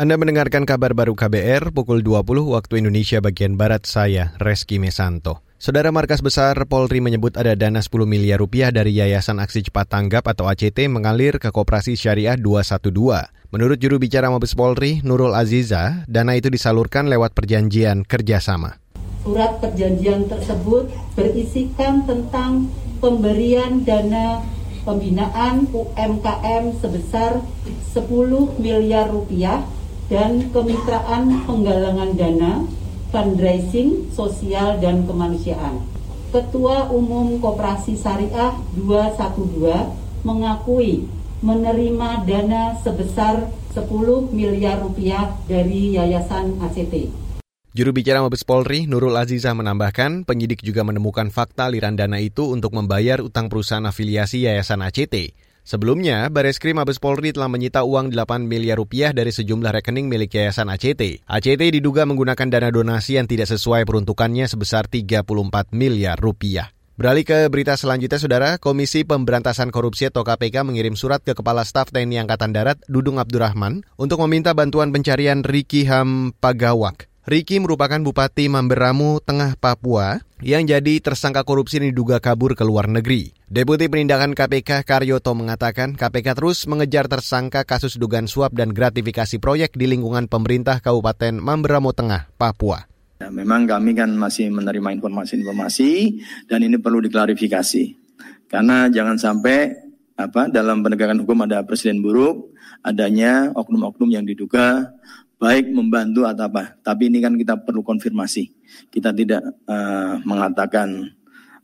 Anda mendengarkan kabar baru KBR pukul 20 waktu Indonesia bagian Barat saya, Reski Mesanto. Saudara Markas Besar Polri menyebut ada dana 10 miliar rupiah dari Yayasan Aksi Cepat Tanggap atau ACT mengalir ke Koperasi Syariah 212. Menurut juru bicara Mabes Polri, Nurul Aziza, dana itu disalurkan lewat perjanjian kerjasama. Surat perjanjian tersebut berisikan tentang pemberian dana pembinaan UMKM sebesar 10 miliar rupiah dan kemitraan penggalangan dana, fundraising, sosial, dan kemanusiaan. Ketua Umum Koperasi Syariah 212 mengakui menerima dana sebesar 10 miliar rupiah dari Yayasan ACT. Juru bicara Mabes Polri, Nurul Azizah menambahkan, penyidik juga menemukan fakta aliran dana itu untuk membayar utang perusahaan afiliasi Yayasan ACT. Sebelumnya, Bareskrim Mabes Polri telah menyita uang 8 miliar rupiah dari sejumlah rekening milik Yayasan ACT. ACT diduga menggunakan dana donasi yang tidak sesuai peruntukannya sebesar 34 miliar rupiah. Beralih ke berita selanjutnya, Saudara. Komisi Pemberantasan Korupsi atau KPK mengirim surat ke Kepala Staf TNI Angkatan Darat, Dudung Abdurrahman, untuk meminta bantuan pencarian Riki Ham Pagawak. Riki merupakan Bupati Mamberamu, Tengah Papua, yang jadi tersangka korupsi dan diduga kabur ke luar negeri. Deputi Penindakan KPK Karyoto mengatakan KPK terus mengejar tersangka kasus dugaan suap dan gratifikasi proyek di lingkungan pemerintah Kabupaten Mamberamu Tengah, Papua. Ya, memang kami kan masih menerima informasi-informasi dan ini perlu diklarifikasi. Karena jangan sampai apa dalam penegakan hukum ada presiden buruk, adanya oknum-oknum yang diduga baik membantu atau apa. Tapi ini kan kita perlu konfirmasi. Kita tidak uh, mengatakan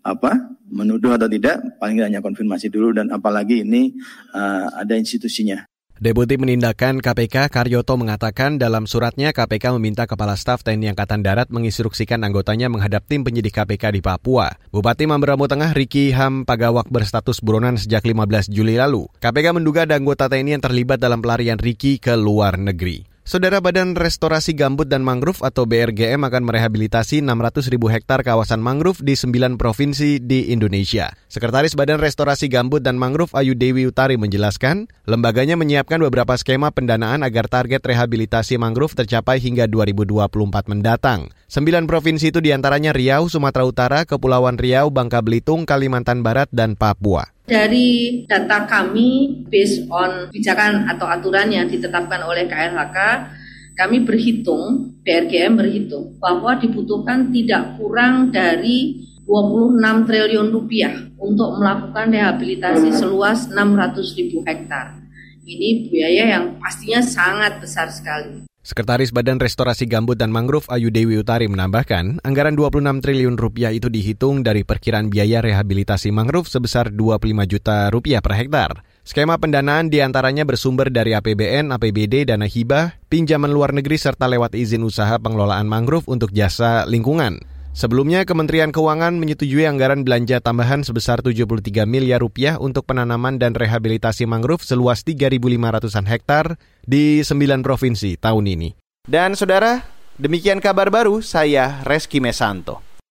apa menuduh atau tidak, paling hanya konfirmasi dulu dan apalagi ini uh, ada institusinya. Deputi Penindakan KPK Karyoto mengatakan dalam suratnya KPK meminta Kepala Staf TNI Angkatan Darat menginstruksikan anggotanya menghadap tim penyidik KPK di Papua. Bupati Mamberamo Tengah Riki Ham Pagawak berstatus buronan sejak 15 Juli lalu. KPK menduga ada anggota TNI yang terlibat dalam pelarian Riki ke luar negeri. Saudara Badan Restorasi Gambut dan Mangrove atau BRGM akan merehabilitasi 600 ribu hektar kawasan mangrove di 9 provinsi di Indonesia. Sekretaris Badan Restorasi Gambut dan Mangrove Ayu Dewi Utari menjelaskan, lembaganya menyiapkan beberapa skema pendanaan agar target rehabilitasi mangrove tercapai hingga 2024 mendatang. 9 provinsi itu di antaranya Riau, Sumatera Utara, Kepulauan Riau, Bangka Belitung, Kalimantan Barat, dan Papua. Dari data kami, based on kebijakan atau aturan yang ditetapkan oleh KLHK, kami berhitung, BRGM berhitung, bahwa dibutuhkan tidak kurang dari 26 triliun rupiah untuk melakukan rehabilitasi seluas 600 ribu hektar. Ini biaya yang pastinya sangat besar sekali. Sekretaris Badan Restorasi Gambut dan Mangrove Ayu Dewi Utari menambahkan, anggaran 26 triliun rupiah itu dihitung dari perkiraan biaya rehabilitasi mangrove sebesar 25 juta rupiah per hektar. Skema pendanaan di antaranya bersumber dari APBN, APBD, dana hibah, pinjaman luar negeri, serta lewat izin usaha pengelolaan mangrove untuk jasa lingkungan. Sebelumnya, Kementerian Keuangan menyetujui anggaran belanja tambahan sebesar 73 miliar rupiah untuk penanaman dan rehabilitasi mangrove seluas 3.500-an hektar di 9 provinsi tahun ini. Dan saudara, demikian kabar baru saya Reski Mesanto.